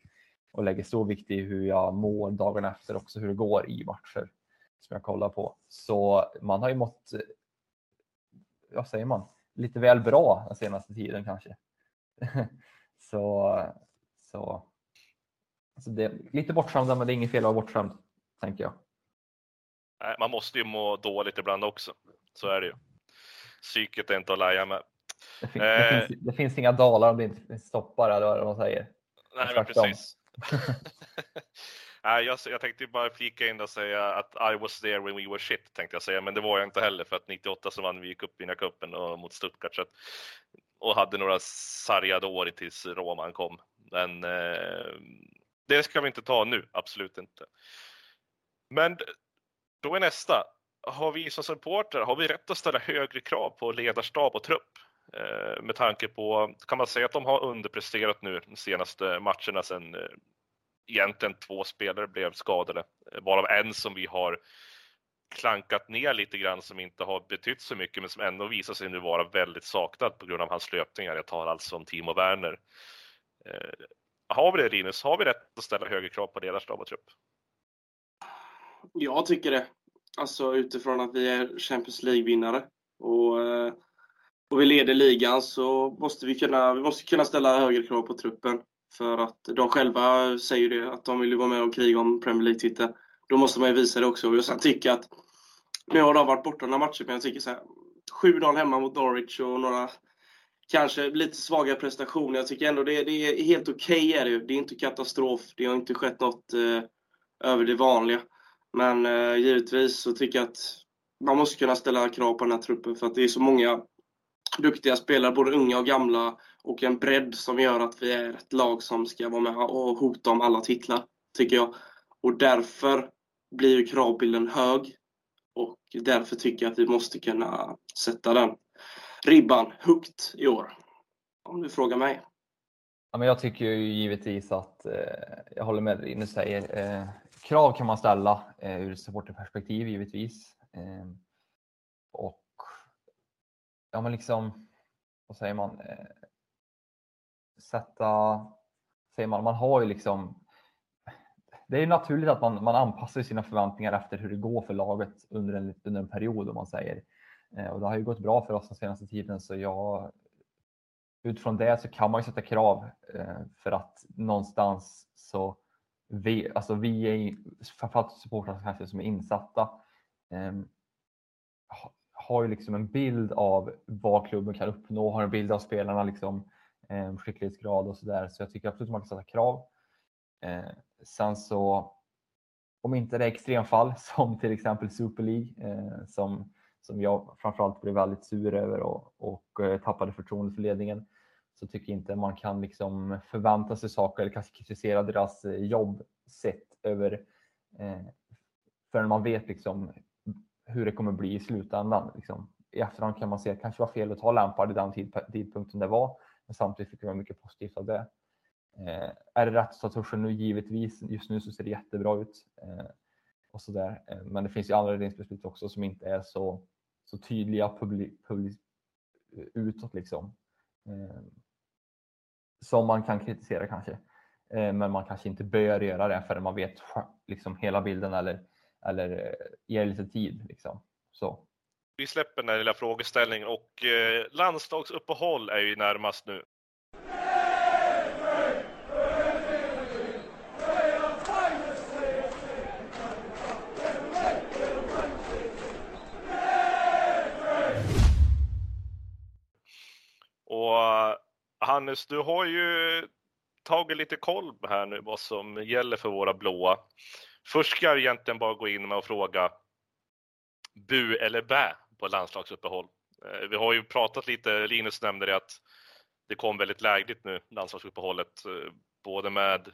S2: och lägger stor vikt i hur jag mår dagen efter också hur det går i matcher som jag kollar på. Så man har ju mått, vad säger man, lite väl bra den senaste tiden kanske. så, så Så det är lite bortskämda, men det är inget fel att vara bortskämd, tänker jag.
S1: Nej, man måste ju må dåligt ibland också. Så är det ju. Psyket är inte att lära med.
S2: Det, fin det,
S1: Eh.
S2: finns, det finns inga dalar om det inte finns toppar, eller vad man säger.
S1: Nej, men precis. Nej, jag, jag tänkte bara flika in och säga att I was there when we were shit, tänkte jag säga, men det var jag inte heller för att 98 så vann vi cupvinnarcupen och mot Stuttgart så och hade några sargade år tills Roman kom. Men eh, det ska vi inte ta nu, absolut inte. Men då är nästa. Har vi som supporter, har vi rätt att ställa högre krav på ledarstab och trupp? Eh, med tanke på, kan man säga att de har underpresterat nu de senaste matcherna sedan eh, egentligen två spelare blev skadade, varav en som vi har klankat ner lite grann som inte har betytt så mycket men som ändå visar sig nu vara väldigt saknad på grund av hans löpningar. Jag tar alltså om Timo Werner. Eh, har vi det Linus? Har vi rätt att ställa högre krav på ledarstab och trupp?
S3: Jag tycker det. Alltså utifrån att vi är Champions League-vinnare och, eh, och vi leder ligan så måste vi kunna, vi måste kunna ställa högre krav på truppen. För att de själva säger ju det, att de vill ju vara med och kriga om Premier League-titeln. Då måste man ju visa det också. Och sen tycker jag att, nu har de varit borta några matcher, men jag tycker så här, 7-0 hemma mot Norwich och några kanske lite svaga prestationer. Jag tycker ändå det, det är helt okej. är det det är inte katastrof. Det har inte skett något eh, över det vanliga. Men eh, givetvis så tycker jag att man måste kunna ställa krav på den här truppen för att det är så många duktiga spelare, både unga och gamla, och en bredd som gör att vi är ett lag som ska vara med och hota om alla titlar, tycker jag. Och därför blir ju kravbilden hög. Och därför tycker jag att vi måste kunna sätta den ribban högt i år. Om du frågar mig.
S2: Ja, men jag tycker ju givetvis att, eh, jag håller med dig nu säger, eh, krav kan man ställa eh, ur supporterperspektiv givetvis. Eh, och ja men liksom, vad säger man, eh, sätta, säger man, man har ju liksom, det är naturligt att man, man anpassar sina förväntningar efter hur det går för laget under en, under en period om man säger. Eh, och det har ju gått bra för oss den senaste tiden så jag utifrån det så kan man ju sätta krav eh, för att någonstans så vi, alltså vi är framförallt supportrar kanske som är insatta ehm, har ju liksom en bild av vad klubben kan uppnå, har en bild av spelarna liksom ehm, skicklighetsgrad och sådär. Så jag tycker absolut man kan sätta krav. Eh, sen så om inte det är extremfall som till exempel Super League eh, som, som jag framförallt blev väldigt sur över och, och eh, tappade förtroendet för ledningen så tycker jag inte man kan liksom förvänta sig saker eller kanske kritisera deras eh, jobb sett över eh, förrän man vet liksom hur det kommer bli i slutändan. Liksom. I efterhand kan man se att det kanske var fel att ta Lampard i den tidpunkten det var, men samtidigt fick vi mycket positivt av det. Eh, är det rätt att ta Torsen nu? Givetvis. Just nu så ser det jättebra ut. Eh, och så där. Eh, men det finns ju andra ledningsbeslut också som inte är så, så tydliga publi, publi, eh, utåt. Liksom. Eh, som man kan kritisera kanske. Eh, men man kanske inte bör göra det förrän man vet liksom, hela bilden eller, eller eh, ger lite tid. Liksom. Så.
S1: Vi släpper den här lilla frågeställningen och eh, landslagsuppehåll är ju närmast nu. Och eh, Hannes, du har ju tagit lite koll här nu vad som gäller för våra blåa. Först ska jag egentligen bara gå in med och fråga bu eller bä på landslagsuppehåll. Eh, vi har ju pratat lite, Linus nämnde det att det kom väldigt lägligt nu, landslagsuppehållet, eh, både med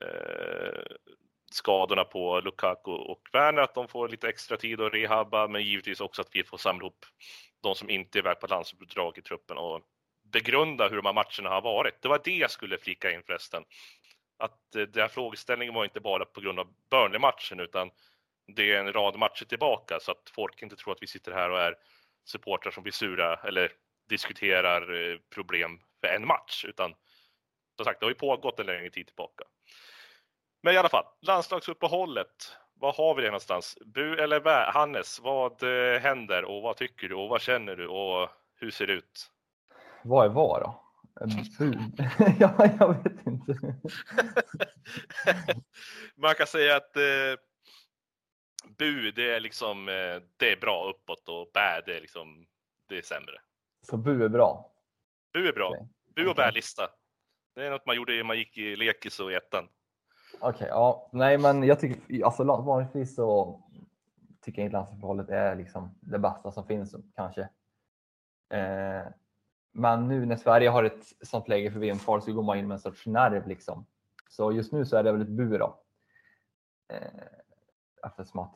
S1: eh, skadorna på Lukaku och Werner, att de får lite extra tid att rehabba, men givetvis också att vi får samla ihop de som inte är iväg på landslagsuppdrag i truppen och begrunda hur de här matcherna har varit. Det var det jag skulle flika in förresten. Att eh, den här frågeställningen var inte bara på grund av Burnley-matchen utan det är en rad matcher tillbaka så att folk inte tror att vi sitter här och är supportrar som blir sura eller diskuterar eh, problem för en match utan som sagt, det har ju pågått en längre tid tillbaka. Men i alla fall, landslagsuppehållet. Var har vi det någonstans? Bu eller bä? Hannes, vad eh, händer och vad tycker du och vad känner du och hur ser det ut?
S2: Vad är vad då? Ja, jag vet inte.
S1: Man kan säga att eh, bu, det är liksom, eh, det är bra uppåt och bä, det är liksom, det är sämre.
S2: Så bu är bra?
S1: Bu är bra.
S2: Okej.
S1: Bu och bä-lista. Det är något man gjorde när man gick i lekis och i ettan.
S2: Okej, ja. Nej, men jag tycker alltså vanligtvis så tycker jag att landslagsuppehållet är liksom det bästa som finns kanske. Eh, men nu när Sverige har ett sånt läge för VM-kval så går man in med en sorts nerv liksom. Så just nu så är det väl ett bu då. Eftersom att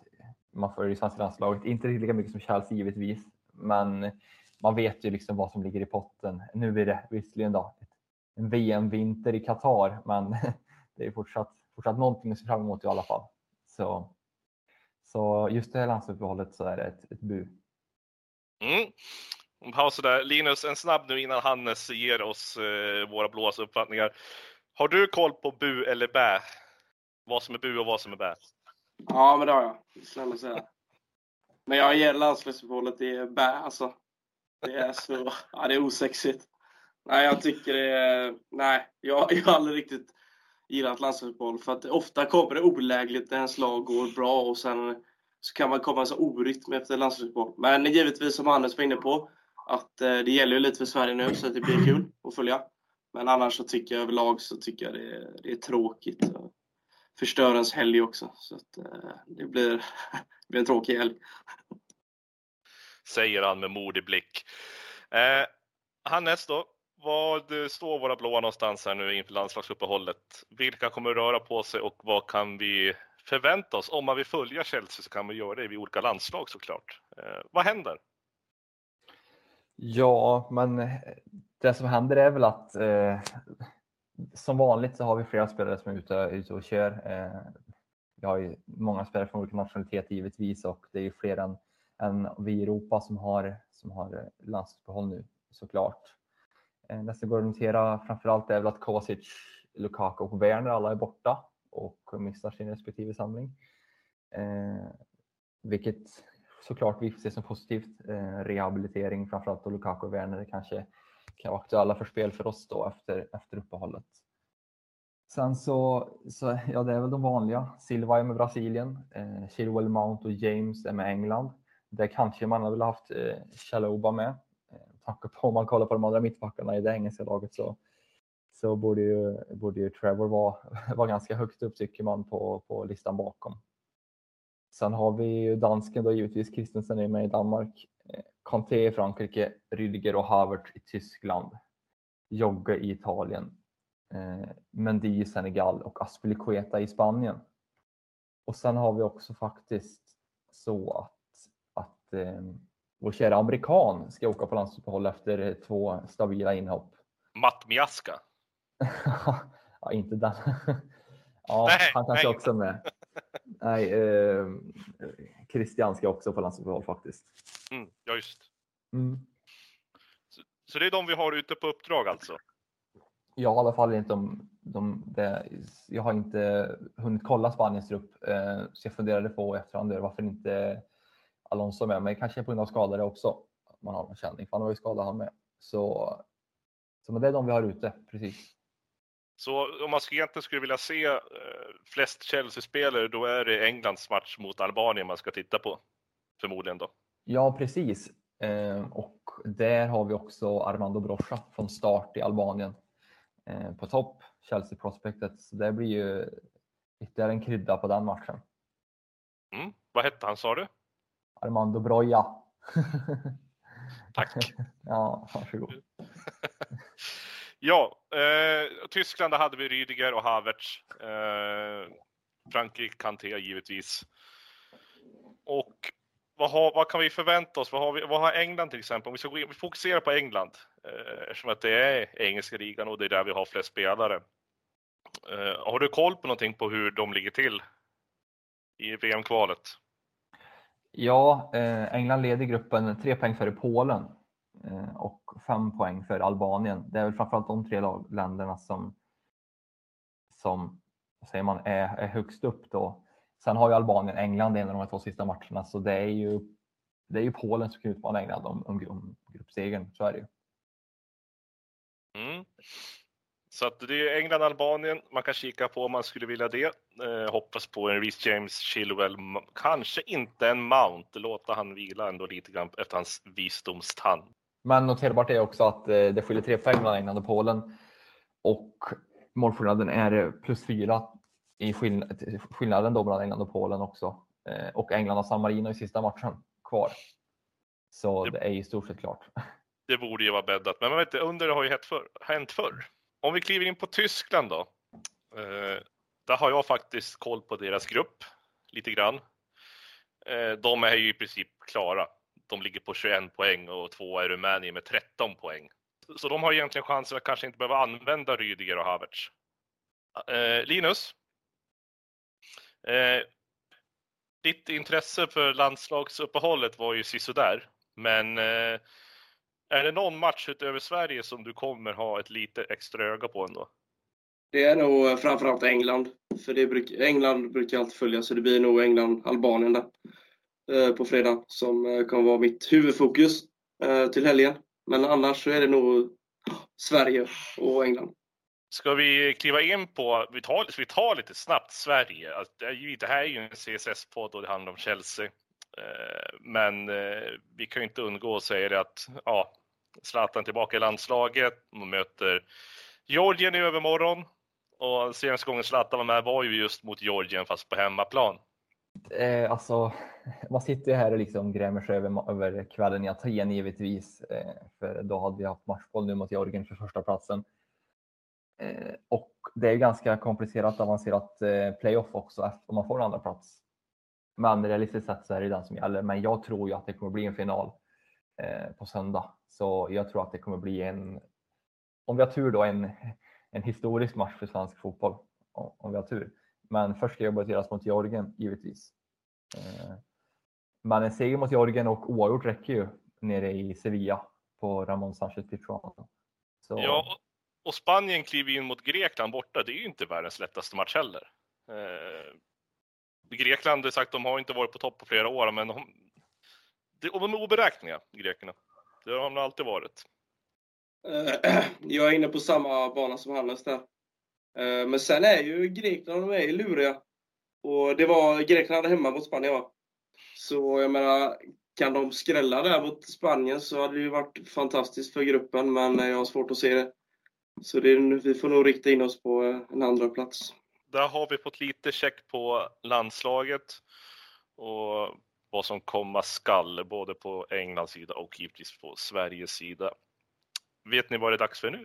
S2: man får det svenska landslaget, inte lika mycket som Chelsea givetvis, men man vet ju liksom vad som ligger i potten. Nu blir det visserligen då en VM-vinter i Qatar, men det är fortsatt, fortsatt någonting att se fram emot i alla fall. Så, så just det här landslagsuppehållet så är det ett, ett bu.
S1: Mm. Om pausen där. Linus, en snabb nu innan Hannes ger oss eh, våra blåas uppfattningar. Har du koll på bu eller bä? Vad som är bu och vad som är bä?
S3: Ja, men det har jag. Snälla säga. Men jag ger landslagsuppehållet i bä alltså. Det är så, ja det är osexigt. Nej, jag tycker det är, nej, jag, jag har aldrig riktigt gillat landslagsuppehåll för att ofta kommer det olägligt när ens lag går bra och sen så kan man komma i så orytm efter landslagsuppehåll. Men givetvis som Hannes var inne på att eh, det gäller ju lite för Sverige nu så att det blir kul att följa. Men annars så tycker jag överlag så tycker jag det är, det är tråkigt. Förstör ens helg också. Så att, eh, det, blir, det blir en tråkig helg.
S1: Säger han med modig blick. Eh, Hannes då? Vad står våra blåa någonstans här nu inför landslagsuppehållet? Vilka kommer röra på sig och vad kan vi förvänta oss? Om man vill följa Chelsea så kan man göra det vid olika landslag såklart. Eh, vad händer?
S2: Ja, men eh, det som händer är väl att eh, som vanligt så har vi flera spelare som är ute, ute och kör. Eh, vi har ju många spelare från olika nationaliteter givetvis och det är ju fler än, än vi i Europa som har, som har eh, landslagsuppehåll nu såklart. Eh, det som går att notera framförallt är väl att Kovacic, Lukaku och Werner alla är borta och missar sin respektive samling. Eh, vilket såklart vi får se som positivt. Eh, rehabilitering framförallt och Lukaku och Werner kanske kan vara aktuella för spel för oss då efter, efter uppehållet. Sen så, så, ja det är väl de vanliga. Silva är med Brasilien, eh, Chilwell Mount och James är med England. Där kanske man hade velat haft eh, Chaloba med. Eh, tanke på om man kollar på de andra mittbackarna i det engelska laget så, så borde ju, borde ju Trevor vara, vara ganska högt upp tycker man på, på listan bakom. Sen har vi ju dansken då givetvis, Christensen är med i Danmark. Eh, Kanté i Frankrike, Rüdiger och Havertz i Tyskland. Jogge i Italien. Eh, Mendy i Senegal och Aspilicueta i Spanien. Och sen har vi också faktiskt så att, att eh, vår kära amerikan ska åka på landslagsuppehåll efter två stabila inhopp.
S1: Matt Miaska.
S2: ja, inte den. ja,
S1: Nej,
S2: han kanske
S1: nej.
S2: också är med. Nej, eh, Christian ska också på landslagsuppehåll faktiskt.
S1: Mm, ja, just.
S2: Mm.
S1: Så det är de vi har ute på uppdrag alltså?
S2: Jag har i alla fall inte om de, det, jag har inte hunnit kolla Spaniens trupp eh, så jag funderade på efterhand varför inte Alonso med mig. Kanske på grund av skadade också. Man har någon känning, för han var ju skadad han med. Så, så men det är de vi har ute, precis.
S1: Så om man egentligen skulle vilja se eh, flest Chelsea-spelare, då är det Englands match mot Albanien man ska titta på. Förmodligen då.
S2: Ja, precis. Eh, och där har vi också Armando Brocha från start i Albanien eh, på topp, Chelsea prospektet. Så det blir ju ytterligare en krydda på den matchen.
S1: Mm. Vad hette han sa du?
S2: Armando Broja.
S1: Tack.
S2: ja, varsågod.
S1: Ja, eh, Tyskland där hade vi Rüdiger och Havertz. Eh, Frankrike, Kanté givetvis. Och vad, har, vad kan vi förvänta oss? Vad har, vi, vad har England till exempel? Om vi ska gå in, vi fokuserar på England eh, eftersom att det är engelska ligan och det är där vi har flest spelare. Eh, har du koll på någonting på hur de ligger till i VM-kvalet?
S2: Ja, eh, England leder gruppen tre poäng före Polen Eh, och fem poäng för Albanien. Det är väl framförallt de tre länderna som, som säger man, är, är högst upp då. Sen har ju Albanien England i en av de här två sista matcherna, så det är ju, det är ju Polen som kan utmana England om, om, om gruppsegern. Så är det ju.
S1: Mm. Så att det är England-Albanien man kan kika på om man skulle vilja det. Eh, hoppas på en Reece James, Chilwell, kanske inte en Mount. Låta han vila ändå lite grann efter hans visdomstand.
S2: Men noterbart är också att eh, det skiljer tre poäng mellan England och Polen och målskillnaden är plus fyra i skillnaden då mellan England och Polen också. Eh, och England har San Marino i sista matchen kvar. Så det, det är i stort sett klart.
S1: Det borde ju vara bäddat, men man vet inte, under har ju hänt förr. Hänt förr. Om vi kliver in på Tyskland då. Eh, där har jag faktiskt koll på deras grupp lite grann. Eh, de är ju i princip klara. De ligger på 21 poäng och två är Rumänien med 13 poäng. Så de har egentligen chansen att kanske inte behöva använda Rydiger och Havertz. Eh, Linus? Eh, ditt intresse för landslagsuppehållet var ju sisådär, men eh, är det någon match utöver Sverige som du kommer ha ett lite extra öga på ändå?
S3: Det är nog eh, framförallt England. För det bruk, England brukar alltid följa, så det blir nog England-Albanien där Eh, på fredag som eh, kommer vara mitt huvudfokus eh, till helgen. Men annars så är det nog Sverige och England.
S1: Ska vi kliva in på, vi tar, vi tar lite snabbt Sverige. Alltså, det här är ju en CSS-podd och det handlar om Chelsea. Men vi kan ju inte undgå att säga det att ja, Zlatan tillbaka i landslaget, man möter Georgien i övermorgon och senaste gången Zlatan var med var ju just mot Georgien fast på hemmaplan.
S2: Eh, alltså, man sitter ju här och liksom grämer sig över, över kvällen i Aten givetvis, eh, för då hade vi haft matchboll nu mot Georgien för första platsen. Eh, och det är ganska komplicerat avancerat eh, playoff också om man får en andra plats. Men realistiskt sett så är det den som gäller. Men jag tror ju att det kommer bli en final eh, på söndag. Så jag tror att det kommer bli en, om vi har tur då, en, en historisk match för svensk fotboll. Om vi har tur. Men först ska jag börja mot Georgien givetvis. Men en seger mot Georgien och oavgjort räcker ju nere i Sevilla på Ramon Sanchez Pizjuan.
S1: Så... Ja, och Spanien kliver in mot Grekland borta. Det är ju inte världens lättaste match heller. Eh, Grekland, det sagt, de har inte varit på topp på flera år, men de, de är oberäkneliga, grekerna. Det har de alltid varit.
S3: Eh, jag är inne på samma bana som Hannes där. Eh, men sen är ju Grekland, de är ju luriga. Och det var Grekland hemma mot Spanien va? Så jag menar, kan de skrälla där mot Spanien så hade det ju varit fantastiskt för gruppen, men jag har svårt att se det. Så det, vi får nog rikta in oss på eh, en andra plats.
S1: Där har vi fått lite check på landslaget och vad som komma skall, både på Englands sida och givetvis på Sveriges sida. Vet ni vad det är dags för nu?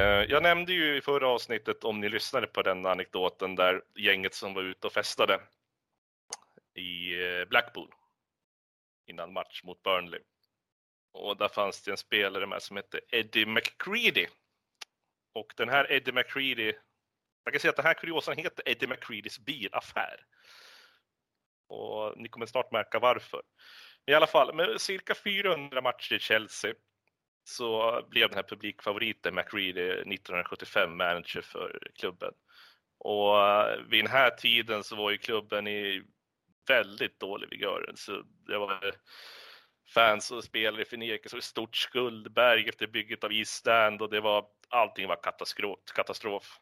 S1: Eh, jag nämnde ju i förra avsnittet, om ni lyssnade på den anekdoten, där gänget som var ute och festade i eh, Blackpool innan match mot Burnley. Och där fanns det en spelare med som hette Eddie McCready. Och den här Eddie McCready, man kan säga att den här kuriosan heter Eddie McCreadys bilaffär. Och ni kommer snart märka varför. I alla fall, med cirka 400 matcher i Chelsea så blev den här publikfavoriten McReady 1975 manager för klubben. Och eh, vid den här tiden så var ju klubben i väldigt dålig vigör. Så det var fans och spelare i förnekelse och stort skuldberg efter bygget av East och det var, allting var katastrof. katastrof.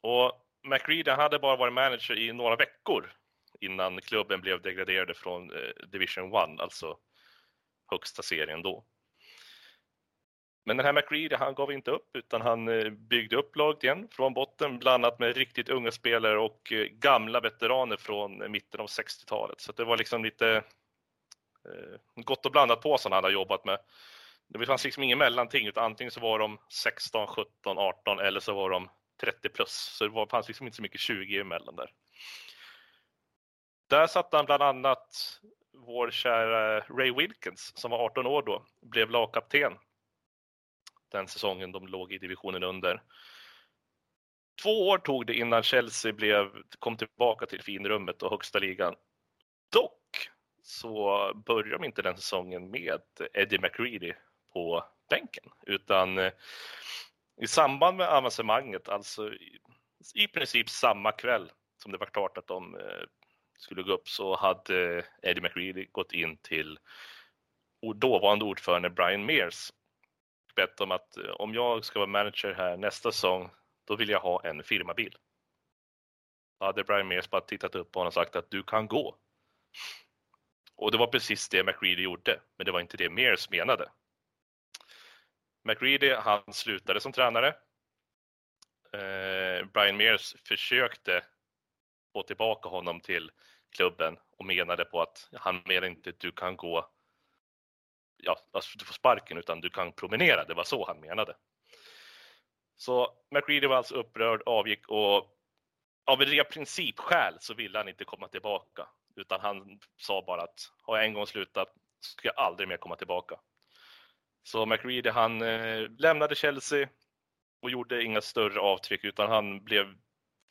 S1: Och McReady hade bara varit manager i några veckor innan klubben blev degraderade från eh, Division 1, alltså högsta serien då. Men den här McReady, han gav inte upp utan han eh, byggde upp laget igen från botten, bland annat med riktigt unga spelare och eh, gamla veteraner från mitten av 60-talet. Så det var liksom lite eh, gott och blandat på som han har jobbat med. Det fanns liksom ingen mellanting, utan antingen så var de 16, 17, 18 eller så var de 30 plus. Så det var, fanns liksom inte så mycket 20 emellan där. Där satt han bland annat vår kära Ray Wilkins som var 18 år då, blev lagkapten den säsongen de låg i divisionen under. Två år tog det innan Chelsea blev, kom tillbaka till finrummet och högsta ligan. Dock så började de inte den säsongen med Eddie McReady på bänken, utan eh, i samband med avancemanget, alltså i princip samma kväll som det var klart att de eh, skulle gå upp så hade eh, Eddie McReady gått in till dåvarande ordförande Brian Mears bett om att eh, om jag ska vara manager här nästa säsong, då vill jag ha en firmabil. Då hade Brian Mears bara tittat upp på honom och sagt att du kan gå. Och det var precis det McReady gjorde, men det var inte det Mears menade. McReady, han slutade som tränare. Eh, Brian Mears försökte få tillbaka honom till klubben och menade på att han menade inte att du kan gå, ja, alltså du får sparken utan du kan promenera. Det var så han menade. Så McReady var alltså upprörd, avgick och av rena principskäl så ville han inte komma tillbaka utan han sa bara att har jag en gång slutat ska jag aldrig mer komma tillbaka. Så McReady han eh, lämnade Chelsea och gjorde inga större avtryck utan han blev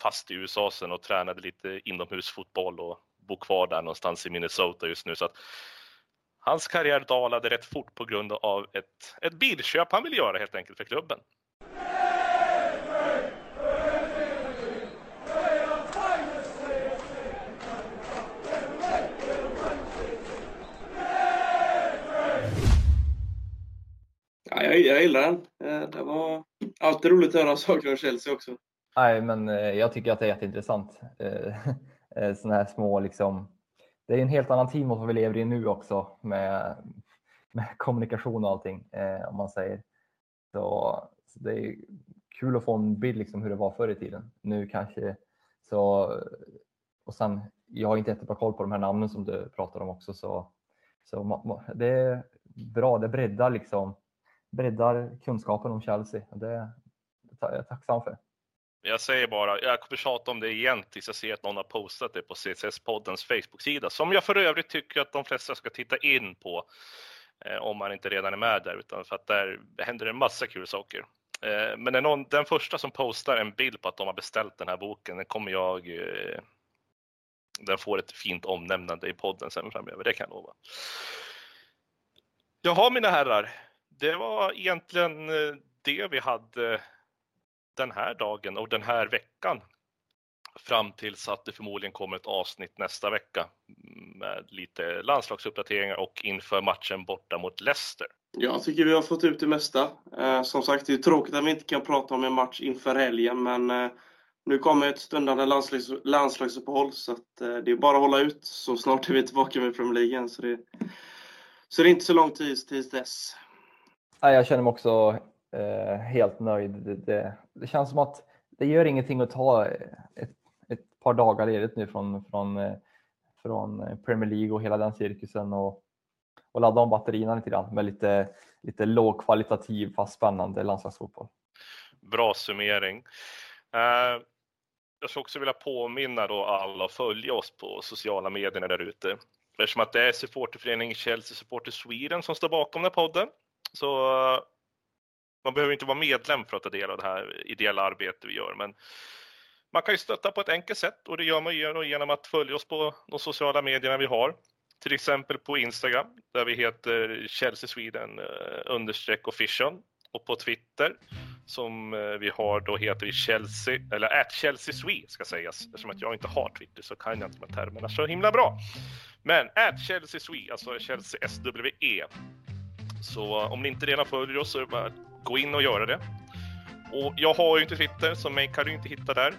S1: fast i USA sen och tränade lite inomhusfotboll och bor kvar där någonstans i Minnesota just nu. Så att hans karriär dalade rätt fort på grund av ett, ett bilköp han ville göra helt enkelt för klubben.
S3: Ja, jag, jag gillar den. Eh, det var alltid roligt att höra saker om Chelsea också.
S2: Nej, men eh, jag tycker att det är jätteintressant. Eh, Sådana här små liksom. Det är en helt annan tid mot vad vi lever i nu också med, med kommunikation och allting eh, om man säger. Så, så det är kul att få en bild liksom hur det var förr i tiden. Nu kanske så och sen. Jag har inte jättebra koll på de här namnen som du pratar om också så, så det är bra. Det breddar liksom breddar kunskapen om Chelsea. Det, det är jag tacksam för.
S1: Jag säger bara, jag kommer tjata om det igen tills jag ser att någon har postat det på CSS-poddens Facebook-sida, som jag för övrigt tycker att de flesta ska titta in på eh, om man inte redan är med där, utan för att där händer en massa kul saker. Eh, men någon, den första som postar en bild på att de har beställt den här boken, den kommer jag eh, den får ett fint omnämnande i podden sen framöver, det kan jag lova. Jaha mina herrar, det var egentligen eh, det vi hade den här dagen och den här veckan. Fram tills att det förmodligen kommer ett avsnitt nästa vecka med lite landslagsuppdateringar och inför matchen borta mot Leicester.
S3: Jag tycker vi har fått ut det mesta. Eh, som sagt, det är tråkigt att vi inte kan prata om en match inför helgen, men eh, nu kommer ett stundande landslags, landslagsuppehåll så att, det är bara att hålla ut så snart är vi tillbaka med Premier League Så det, så det är inte så lång tid tills dess.
S2: Jag känner mig också eh, helt nöjd. Det, det, det, känns som att det gör ingenting att ta ett, ett par dagar ledigt nu från, från, eh, från Premier League och hela den cirkusen och, och ladda om batterierna lite grann med lite, lite lågkvalitativ fast spännande landslagsfotboll.
S1: Bra summering. Uh, jag skulle också vilja påminna då alla att följa oss på sociala medierna där ute. Eftersom att det är supporterföreningen Chelsea Supporter Sweden som står bakom den här podden så eh, man behöver inte vara medlem för att ta del av det här ideella arbetet vi gör, men man kan ju stötta på ett enkelt sätt och det gör man genom att följa oss på de sociala medierna vi har. Till exempel på Instagram där vi heter Chelsea Sweden eh, understreck official och på Twitter som eh, vi har då heter vi Chelsea, eller at Chelsea Swede ska sägas. Eftersom att jag inte har Twitter så kan jag inte de termerna så himla bra. Men at Chelsea Swede, alltså Chelsea SWE så om ni inte redan följer oss så är det bara att gå in och göra det. Och jag har ju inte Twitter, så mig kan du inte hitta där.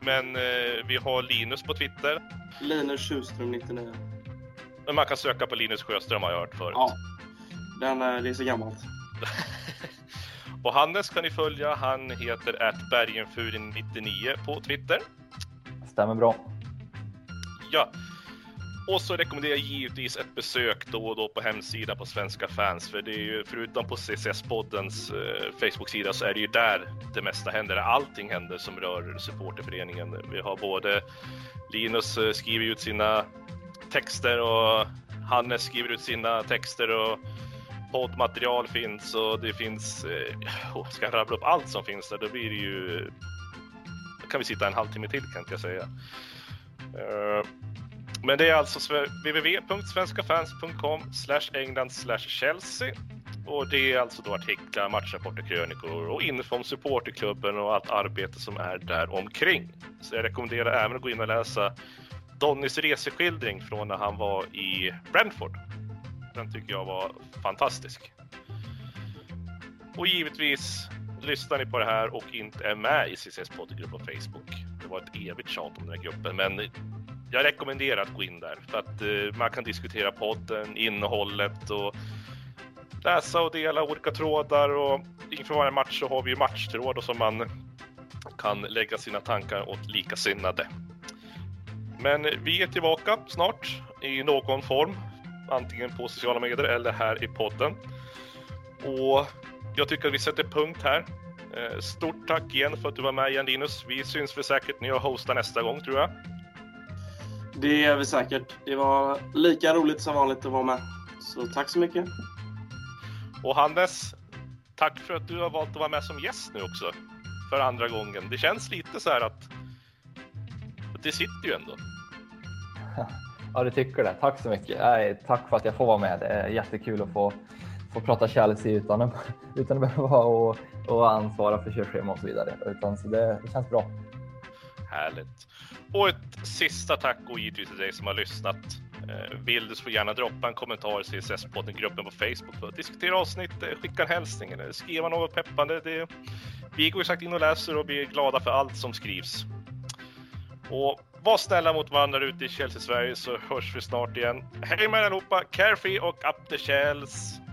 S1: Men eh, vi har Linus på Twitter.
S3: Linus Sjöström 99.
S1: Men man kan söka på Linus Sjöström har jag hört förut.
S3: Ja, Den, eh, det är så gammalt.
S1: och Hannes kan ni följa. Han heter Bergenfurin99 på Twitter.
S2: Stämmer bra.
S1: Ja. Och så rekommenderar jag givetvis ett besök då och då på hemsidan på Svenska fans. För det är ju, förutom på CCS-poddens eh, Facebook-sida så är det ju där det mesta händer. Allting händer som rör supporterföreningen. Vi har både Linus eh, skriver ut sina texter och Hannes skriver ut sina texter och poddmaterial finns och det finns, eh, oh, ska jag rabbla upp allt som finns där, då blir det ju, då kan vi sitta en halvtimme till kan jag säga. Uh, men det är alltså www.svenskafans.com England Chelsea och det är alltså då artiklar, matchrapporter, krönikor och info om supporterklubben och allt arbete som är där omkring. Så jag rekommenderar även att gå in och läsa Donnys reseskildring från när han var i Brentford. Den tycker jag var fantastisk. Och givetvis lyssnar ni på det här och inte är med i CCS poddgrupp på Facebook. Det var ett evigt tjat om den här gruppen, men jag rekommenderar att gå in där för att eh, man kan diskutera podden, innehållet och läsa och dela olika trådar och inför varje match så har vi ju matchtråd och som man kan lägga sina tankar åt likasinnade. Men vi är tillbaka snart i någon form, antingen på sociala medier eller här i podden. Och jag tycker att vi sätter punkt här. Eh, stort tack igen för att du var med igen Linus. Vi syns väl säkert när jag hostar nästa gång tror jag.
S3: Det gör vi säkert. Det var lika roligt som vanligt att vara med. Så tack så mycket.
S1: Och Hannes, tack för att du har valt att vara med som gäst nu också. För andra gången. Det känns lite så här att det sitter ju ändå.
S2: Ja, du tycker det. Tack så mycket. Nej, tack för att jag får vara med. Det är jättekul att få, få prata Chelsea utan, att, utan att behöva och, och ansvara för körschema och så vidare. Utan, så det, det känns bra.
S1: Härligt. Och ett sista tack och givetvis till dig som har lyssnat. Eh, vill du så gärna droppa en kommentar i CSS-podden-gruppen på Facebook för att diskutera avsnittet, eh, skicka en hälsning eller skriva något peppande. Det, vi går ju sagt in och läser och blir glada för allt som skrivs. Och var snälla mot varandra ute i Chelsea-Sverige så hörs vi snart igen. Hej med allihopa! Carefree och up the shells!